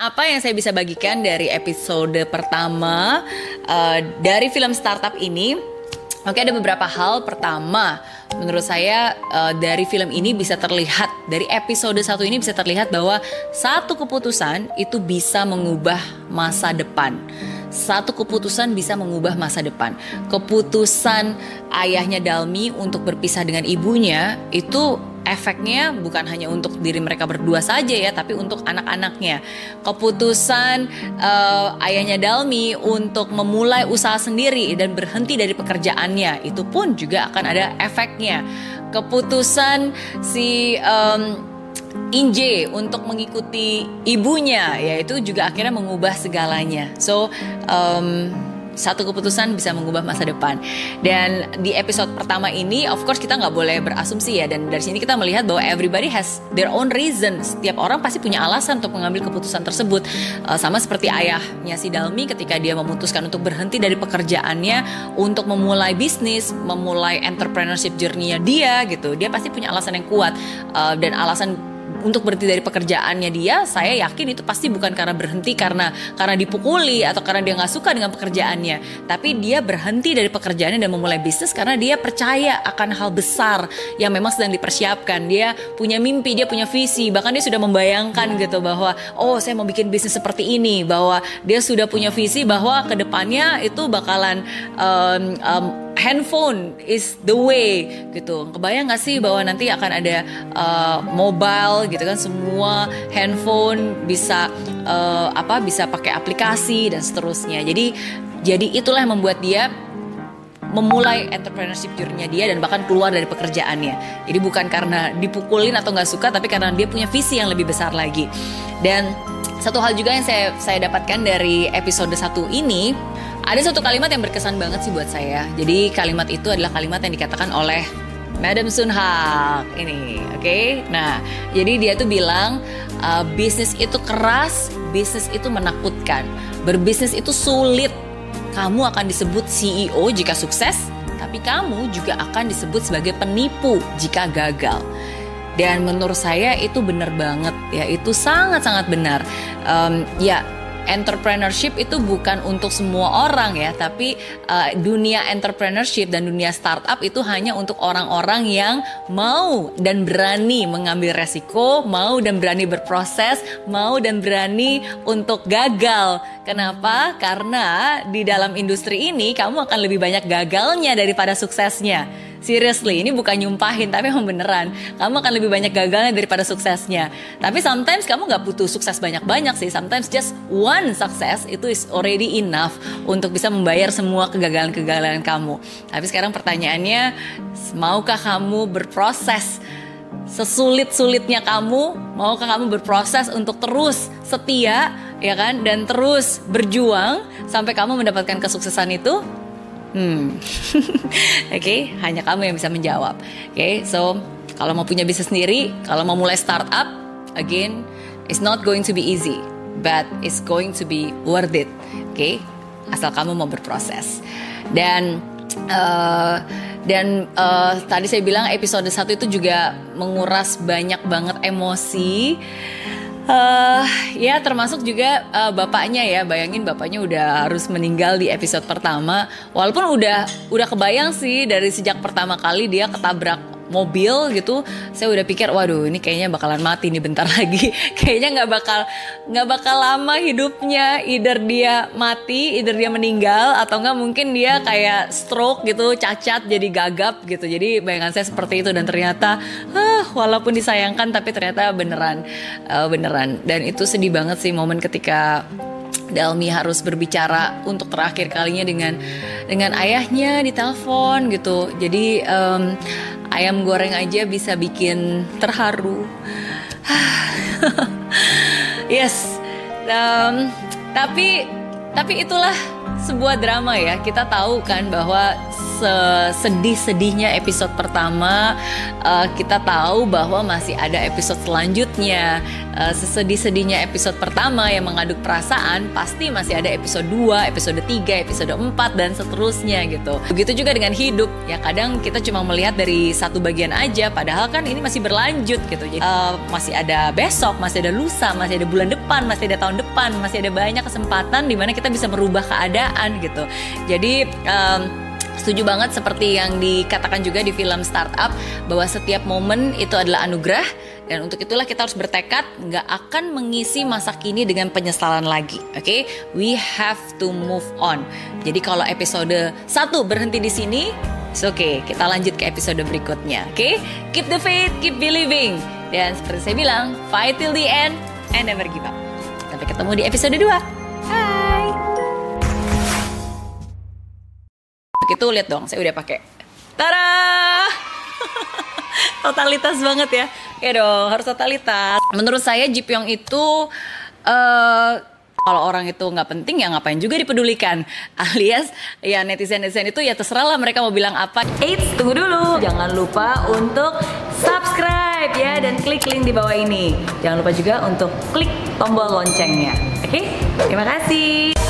Apa yang saya bisa bagikan dari episode pertama uh, dari film startup ini? Oke, ada beberapa hal. Pertama, menurut saya uh, dari film ini bisa terlihat dari episode satu ini bisa terlihat bahwa satu keputusan itu bisa mengubah masa depan. Satu keputusan bisa mengubah masa depan. Keputusan ayahnya Dalmi untuk berpisah dengan ibunya itu efeknya bukan hanya untuk diri mereka berdua saja ya, tapi untuk anak-anaknya. Keputusan uh, ayahnya Dalmi untuk memulai usaha sendiri dan berhenti dari pekerjaannya itu pun juga akan ada efeknya. Keputusan si um, Inje untuk mengikuti ibunya, yaitu juga akhirnya mengubah segalanya. So um, satu keputusan bisa mengubah masa depan. Dan di episode pertama ini, of course kita nggak boleh berasumsi ya. Dan dari sini kita melihat bahwa everybody has their own reason. Setiap orang pasti punya alasan untuk mengambil keputusan tersebut. Uh, sama seperti ayahnya si Dalmi ketika dia memutuskan untuk berhenti dari pekerjaannya untuk memulai bisnis, memulai entrepreneurship journey-nya dia gitu. Dia pasti punya alasan yang kuat uh, dan alasan untuk berhenti dari pekerjaannya dia, saya yakin itu pasti bukan karena berhenti karena karena dipukuli atau karena dia nggak suka dengan pekerjaannya, tapi dia berhenti dari pekerjaannya dan memulai bisnis karena dia percaya akan hal besar yang memang sedang dipersiapkan. Dia punya mimpi, dia punya visi, bahkan dia sudah membayangkan gitu bahwa oh saya mau bikin bisnis seperti ini, bahwa dia sudah punya visi bahwa ke depannya itu bakalan um, um, handphone is the way gitu. Kebayang gak sih bahwa nanti akan ada uh, mobile gitu kan semua handphone bisa uh, apa bisa pakai aplikasi dan seterusnya. Jadi jadi itulah yang membuat dia memulai entrepreneurship journey dia dan bahkan keluar dari pekerjaannya. Jadi bukan karena dipukulin atau nggak suka, tapi karena dia punya visi yang lebih besar lagi. Dan satu hal juga yang saya saya dapatkan dari episode satu ini ada satu kalimat yang berkesan banget sih buat saya. Jadi kalimat itu adalah kalimat yang dikatakan oleh Madam Sun Hak ini, oke? Okay? Nah, jadi dia tuh bilang uh, bisnis itu keras, bisnis itu menakutkan, berbisnis itu sulit. Kamu akan disebut CEO jika sukses, tapi kamu juga akan disebut sebagai penipu jika gagal. Dan menurut saya itu benar banget ya, itu sangat-sangat benar. Um, ya entrepreneurship itu bukan untuk semua orang ya, tapi uh, dunia entrepreneurship dan dunia startup itu hanya untuk orang-orang yang mau dan berani mengambil resiko, mau dan berani berproses, mau dan berani untuk gagal. Kenapa? Karena di dalam industri ini kamu akan lebih banyak gagalnya daripada suksesnya. Seriously, ini bukan nyumpahin tapi emang beneran. Kamu akan lebih banyak gagalnya daripada suksesnya. Tapi sometimes kamu nggak butuh sukses banyak-banyak sih. Sometimes just one success itu is already enough untuk bisa membayar semua kegagalan-kegagalan kamu. Tapi sekarang pertanyaannya, maukah kamu berproses sesulit-sulitnya kamu, maukah kamu berproses untuk terus setia ya kan dan terus berjuang sampai kamu mendapatkan kesuksesan itu? Hmm, oke, okay, hanya kamu yang bisa menjawab. Oke, okay, so kalau mau punya bisnis sendiri, kalau mau mulai startup, again, it's not going to be easy, but it's going to be worth it. Oke, okay? asal kamu mau berproses. Dan uh, dan uh, tadi saya bilang episode satu itu juga menguras banyak banget emosi Uh, ya termasuk juga uh, bapaknya ya. Bayangin bapaknya udah harus meninggal di episode pertama. Walaupun udah udah kebayang sih dari sejak pertama kali dia ketabrak mobil gitu saya udah pikir waduh ini kayaknya bakalan mati nih bentar lagi. Kayaknya nggak bakal nggak bakal lama hidupnya either dia mati either dia meninggal atau nggak mungkin dia kayak stroke gitu cacat jadi gagap gitu. Jadi bayangan saya seperti itu dan ternyata ah, walaupun disayangkan tapi ternyata beneran uh, beneran dan itu sedih banget sih momen ketika Dalmi harus berbicara untuk terakhir kalinya dengan dengan ayahnya di telepon gitu. Jadi um, ayam goreng aja bisa bikin terharu. yes, um, tapi tapi itulah sebuah drama ya. Kita tahu kan bahwa sedih-sedihnya episode pertama uh, kita tahu bahwa masih ada episode selanjutnya uh, sesedih-sedihnya episode pertama yang mengaduk perasaan, pasti masih ada episode 2, episode 3, episode 4 dan seterusnya gitu. Begitu juga dengan hidup. Ya kadang kita cuma melihat dari satu bagian aja padahal kan ini masih berlanjut gitu. Jadi uh, masih ada besok, masih ada lusa, masih ada bulan depan, masih ada tahun depan, masih ada banyak kesempatan di mana kita bisa merubah keadaan gitu. Jadi um, Setuju banget seperti yang dikatakan juga di film Startup bahwa setiap momen itu adalah anugerah dan untuk itulah kita harus bertekad nggak akan mengisi masa kini dengan penyesalan lagi. Oke, okay? we have to move on. Jadi kalau episode satu berhenti di sini, oke okay. Kita lanjut ke episode berikutnya. Oke, okay? keep the faith, keep believing. Dan seperti saya bilang, fight till the end and never give up. Sampai ketemu di episode 2. Itu lihat dong saya udah pakai. Tara! Totalitas banget ya. Ya dong harus totalitas. Menurut saya Jipyong itu uh, kalau orang itu nggak penting ya ngapain juga dipedulikan. Alias ya netizen netizen itu ya terserah lah mereka mau bilang apa. Eits tunggu dulu. Jangan lupa untuk subscribe ya dan klik link di bawah ini. Jangan lupa juga untuk klik tombol loncengnya. Oke? Okay? terima kasih